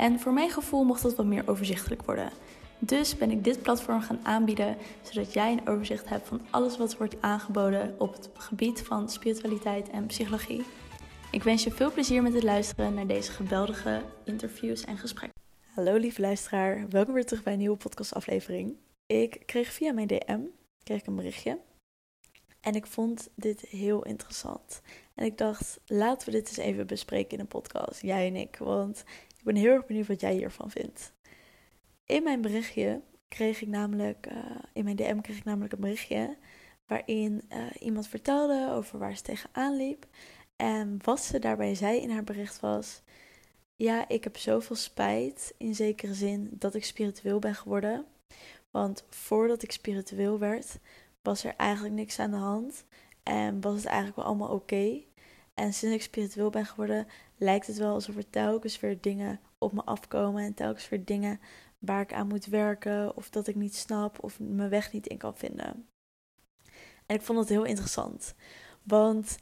En voor mijn gevoel mocht dat wat meer overzichtelijk worden. Dus ben ik dit platform gaan aanbieden, zodat jij een overzicht hebt van alles wat wordt aangeboden op het gebied van spiritualiteit en psychologie. Ik wens je veel plezier met het luisteren naar deze geweldige interviews en gesprekken. Hallo lieve luisteraar, welkom weer terug bij een nieuwe podcastaflevering. Ik kreeg via mijn DM kreeg ik een berichtje en ik vond dit heel interessant. En ik dacht, laten we dit eens even bespreken in een podcast, jij en ik, want ik ben heel erg benieuwd wat jij hiervan vindt. In mijn berichtje kreeg ik namelijk, uh, in mijn DM kreeg ik namelijk een berichtje waarin uh, iemand vertelde over waar ze tegenaan liep. En wat ze daarbij zei in haar bericht was: Ja, ik heb zoveel spijt in zekere zin dat ik spiritueel ben geworden. Want voordat ik spiritueel werd, was er eigenlijk niks aan de hand. En was het eigenlijk wel allemaal oké. En sinds ik spiritueel ben geworden, lijkt het wel alsof er telkens weer dingen op me afkomen. En telkens weer dingen waar ik aan moet werken. Of dat ik niet snap of mijn weg niet in kan vinden. En ik vond het heel interessant. Want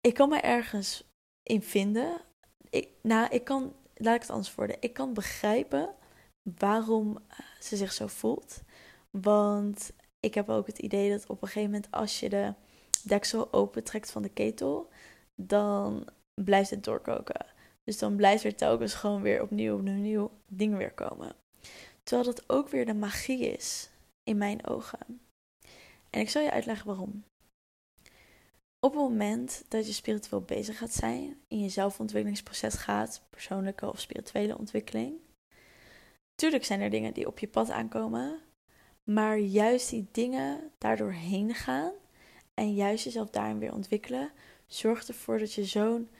ik kan me ergens in vinden. Ik, nou, ik kan, laat ik het anders worden. Ik kan begrijpen waarom eh, ze zich zo voelt. Want ik heb ook het idee dat op een gegeven moment als je de deksel opentrekt van de ketel, dan blijft het doorkoken. Dus dan blijft er telkens gewoon weer opnieuw een nieuw ding weer komen. Terwijl dat ook weer de magie is, in mijn ogen. En ik zal je uitleggen waarom. Op het moment dat je spiritueel bezig gaat zijn, in je zelfontwikkelingsproces gaat, persoonlijke of spirituele ontwikkeling. Tuurlijk zijn er dingen die op je pad aankomen, maar juist die dingen daardoor heen gaan en juist jezelf daarin weer ontwikkelen, zorgt ervoor dat je zo'n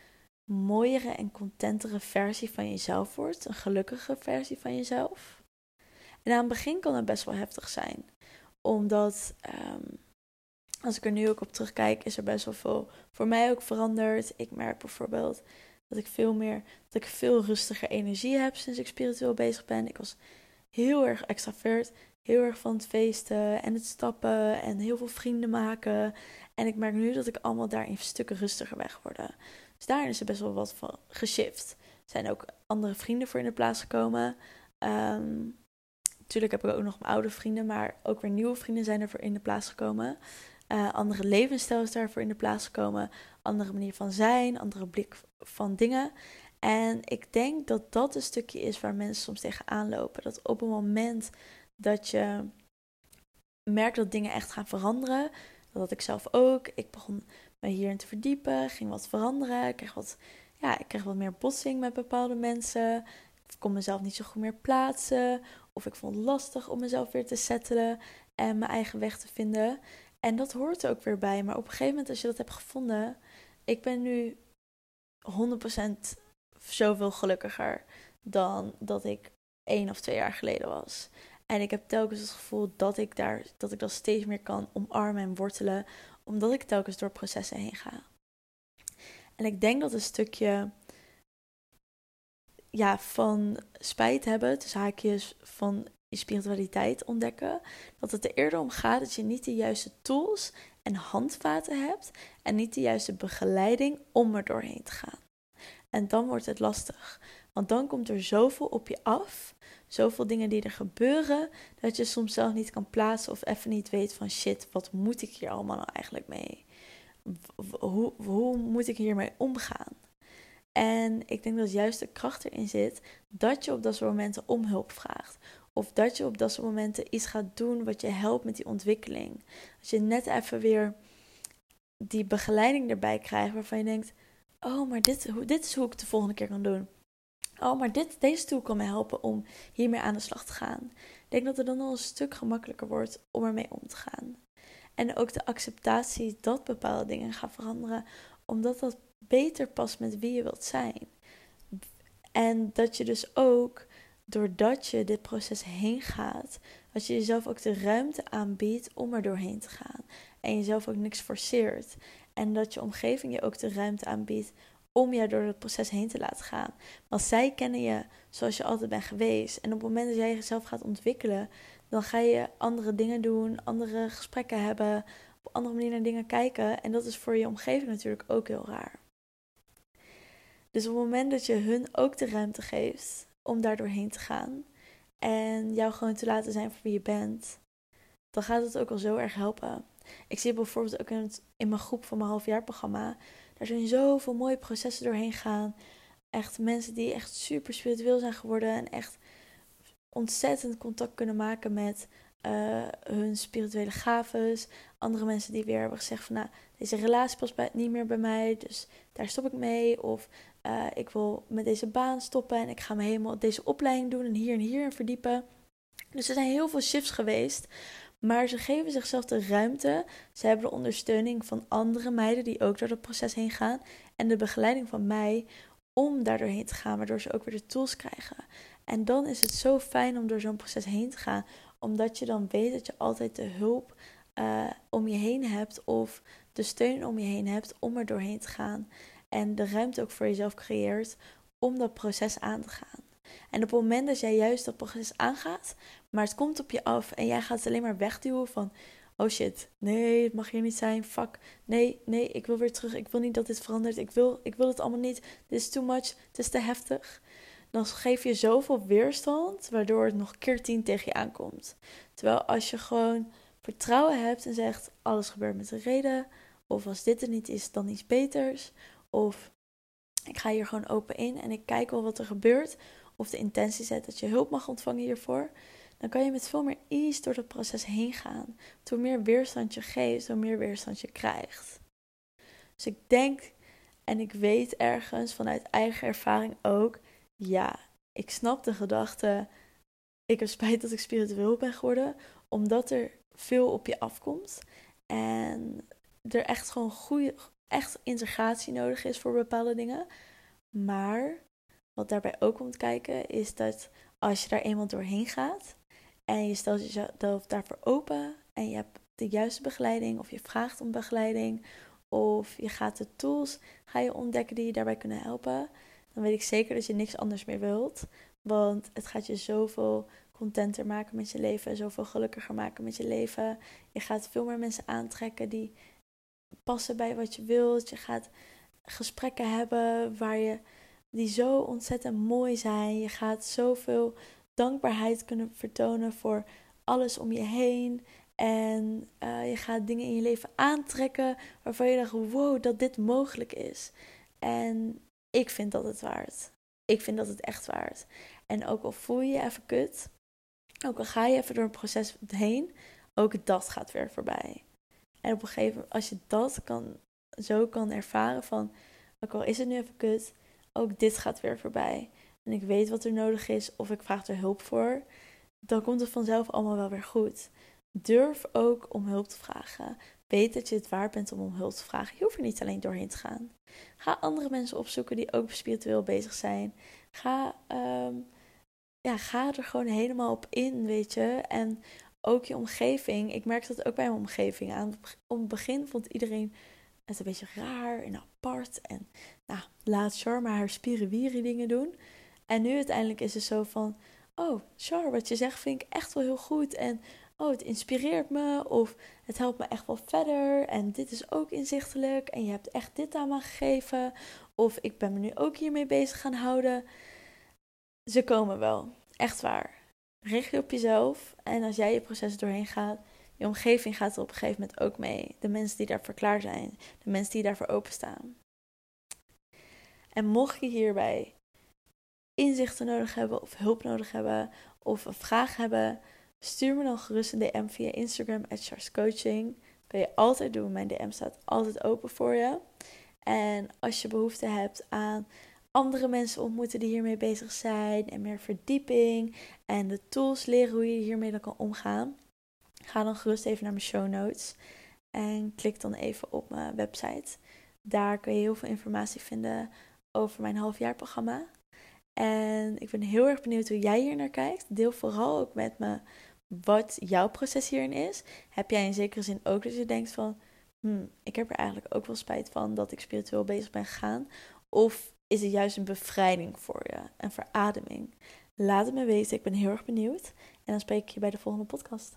mooiere en contentere versie van jezelf wordt. Een gelukkige versie van jezelf. En aan het begin kan het best wel heftig zijn. Omdat, um, als ik er nu ook op terugkijk, is er best wel veel voor mij ook veranderd. Ik merk bijvoorbeeld dat ik veel meer, dat ik veel rustiger energie heb sinds ik spiritueel bezig ben. Ik was heel erg extravert, heel erg van het feesten en het stappen en heel veel vrienden maken. En ik merk nu dat ik allemaal daarin stukken rustiger weg worden. Dus daarin is er best wel wat van geshift. Er zijn ook andere vrienden voor in de plaats gekomen. Natuurlijk heb ik ook nog mijn oude vrienden, maar ook weer nieuwe vrienden zijn er voor in de plaats gekomen. Uh, andere levensstijl is daarvoor in de plaats gekomen. Andere manier van zijn, andere blik van dingen. En ik denk dat dat een stukje is waar mensen soms tegenaan lopen. Dat op een moment dat je merkt dat dingen echt gaan veranderen. Dat had ik zelf ook. Ik begon me hierin te verdiepen, ging wat veranderen. Ik kreeg wat, ja, ik kreeg wat meer botsing met bepaalde mensen. Ik kon mezelf niet zo goed meer plaatsen. Of ik vond het lastig om mezelf weer te settelen en mijn eigen weg te vinden. En dat hoort er ook weer bij. Maar op een gegeven moment, als je dat hebt gevonden, ik ben nu 100% zoveel gelukkiger dan dat ik één of twee jaar geleden was. En ik heb telkens het gevoel dat ik, daar, dat ik dat steeds meer kan omarmen en wortelen, omdat ik telkens door processen heen ga. En ik denk dat een stukje ja, van spijt hebben, dus haakjes van je spiritualiteit ontdekken, dat het er eerder om gaat dat je niet de juiste tools en handvaten hebt en niet de juiste begeleiding om er doorheen te gaan. En dan wordt het lastig, want dan komt er zoveel op je af zoveel dingen die er gebeuren, dat je soms zelf niet kan plaatsen of even niet weet van shit, wat moet ik hier allemaal nou eigenlijk mee? Hoe, hoe moet ik hiermee omgaan? En ik denk dat juist de kracht erin zit dat je op dat soort momenten om hulp vraagt. Of dat je op dat soort momenten iets gaat doen wat je helpt met die ontwikkeling. Als je net even weer die begeleiding erbij krijgt waarvan je denkt: Oh, maar dit, dit is hoe ik het de volgende keer kan doen oh, maar dit, deze tool kan mij helpen om hiermee aan de slag te gaan. Ik denk dat het dan al een stuk gemakkelijker wordt om ermee om te gaan. En ook de acceptatie dat bepaalde dingen gaan veranderen, omdat dat beter past met wie je wilt zijn. En dat je dus ook doordat je dit proces heen gaat, dat je jezelf ook de ruimte aanbiedt om er doorheen te gaan. En jezelf ook niks forceert. En dat je omgeving je ook de ruimte aanbiedt om je door het proces heen te laten gaan. Want zij kennen je zoals je altijd bent geweest. En op het moment dat jij jezelf gaat ontwikkelen, dan ga je andere dingen doen, andere gesprekken hebben, op andere manier naar dingen kijken. En dat is voor je omgeving natuurlijk ook heel raar. Dus op het moment dat je hun ook de ruimte geeft om daar doorheen te gaan en jou gewoon te laten zijn voor wie je bent, dan gaat het ook al zo erg helpen. Ik zie bijvoorbeeld ook in, in mijn groep van mijn halfjaarprogramma, daar zijn zoveel mooie processen doorheen gaan. Echt mensen die echt super spiritueel zijn geworden en echt ontzettend contact kunnen maken met uh, hun spirituele gaves. Andere mensen die weer hebben gezegd van nou, deze relatie past niet meer bij mij, dus daar stop ik mee. Of uh, ik wil met deze baan stoppen en ik ga me helemaal deze opleiding doen en hier en hier verdiepen. Dus er zijn heel veel shifts geweest. Maar ze geven zichzelf de ruimte. Ze hebben de ondersteuning van andere meiden die ook door het proces heen gaan. En de begeleiding van mij om daar doorheen te gaan, waardoor ze ook weer de tools krijgen. En dan is het zo fijn om door zo'n proces heen te gaan, omdat je dan weet dat je altijd de hulp uh, om je heen hebt of de steun om je heen hebt om er doorheen te gaan. En de ruimte ook voor jezelf creëert om dat proces aan te gaan. En op het moment dat jij juist dat proces aangaat, maar het komt op je af en jij gaat het alleen maar wegduwen van, oh shit, nee, het mag hier niet zijn, fuck, nee, nee, ik wil weer terug, ik wil niet dat dit verandert, ik wil, ik wil het allemaal niet, dit is too much, het is te heftig. Dan geef je zoveel weerstand, waardoor het nog keer tien tegen je aankomt. Terwijl als je gewoon vertrouwen hebt en zegt, alles gebeurt met een reden, of als dit er niet is, dan iets beters, of ik ga hier gewoon open in en ik kijk wel wat er gebeurt, of de intentie zet dat je hulp mag ontvangen hiervoor, dan kan je met veel meer ease door dat proces heen gaan. Hoe meer weerstand je geeft, hoe meer weerstand je krijgt. Dus ik denk en ik weet ergens vanuit eigen ervaring ook, ja, ik snap de gedachte, ik heb spijt dat ik spiritueel ben geworden, omdat er veel op je afkomt en er echt gewoon goede, echt integratie nodig is voor bepaalde dingen. Maar wat daarbij ook komt kijken, is dat als je daar eenmaal doorheen gaat en je stelt jezelf daarvoor open en je hebt de juiste begeleiding of je vraagt om begeleiding of je gaat de tools ga je ontdekken die je daarbij kunnen helpen, dan weet ik zeker dat je niks anders meer wilt. Want het gaat je zoveel contenter maken met je leven, zoveel gelukkiger maken met je leven. Je gaat veel meer mensen aantrekken die passen bij wat je wilt. Je gaat gesprekken hebben waar je die zo ontzettend mooi zijn. Je gaat zoveel dankbaarheid kunnen vertonen voor alles om je heen. En uh, je gaat dingen in je leven aantrekken waarvan je dacht: wow, dat dit mogelijk is. En ik vind dat het waard. Ik vind dat het echt waard. En ook al voel je je even kut, ook al ga je even door een proces heen, ook dat gaat weer voorbij. En op een gegeven moment, als je dat kan, zo kan ervaren van, ook al is het nu even kut, ook dit gaat weer voorbij. En ik weet wat er nodig is of ik vraag er hulp voor. Dan komt het vanzelf allemaal wel weer goed. Durf ook om hulp te vragen. Weet dat je het waard bent om om hulp te vragen. Je hoeft er niet alleen doorheen te gaan. Ga andere mensen opzoeken die ook spiritueel bezig zijn. Ga, um, ja, ga er gewoon helemaal op in, weet je. En ook je omgeving. Ik merk dat ook bij mijn omgeving. Aan het begin vond iedereen het een beetje raar en apart. En nou, laat Char haar spiriwiri dingen doen. En nu uiteindelijk is het zo van... Oh, Char, wat je zegt vind ik echt wel heel goed. En oh, het inspireert me. Of het helpt me echt wel verder. En dit is ook inzichtelijk. En je hebt echt dit aan me gegeven. Of ik ben me nu ook hiermee bezig gaan houden. Ze komen wel. Echt waar. Richt je op jezelf. En als jij je proces doorheen gaat, je omgeving gaat er op een gegeven moment ook mee. De mensen die daarvoor klaar zijn. De mensen die daarvoor openstaan. En mocht je hierbij inzichten nodig hebben of hulp nodig hebben of een vraag hebben, stuur me dan gerust een DM via Instagram at Coaching. Kun je altijd doen. Mijn DM staat altijd open voor je. En als je behoefte hebt aan andere mensen ontmoeten die hiermee bezig zijn en meer verdieping en de tools leren hoe je hiermee dan kan omgaan, ga dan gerust even naar mijn show notes en klik dan even op mijn website. Daar kun je heel veel informatie vinden over mijn halfjaarprogramma. En ik ben heel erg benieuwd hoe jij hier naar kijkt. Deel vooral ook met me wat jouw proces hierin is. Heb jij in zekere zin ook dat je denkt van, hmm, ik heb er eigenlijk ook wel spijt van dat ik spiritueel bezig ben gegaan? Of is het juist een bevrijding voor je, een verademing? Laat het me weten, ik ben heel erg benieuwd. En dan spreek ik je bij de volgende podcast.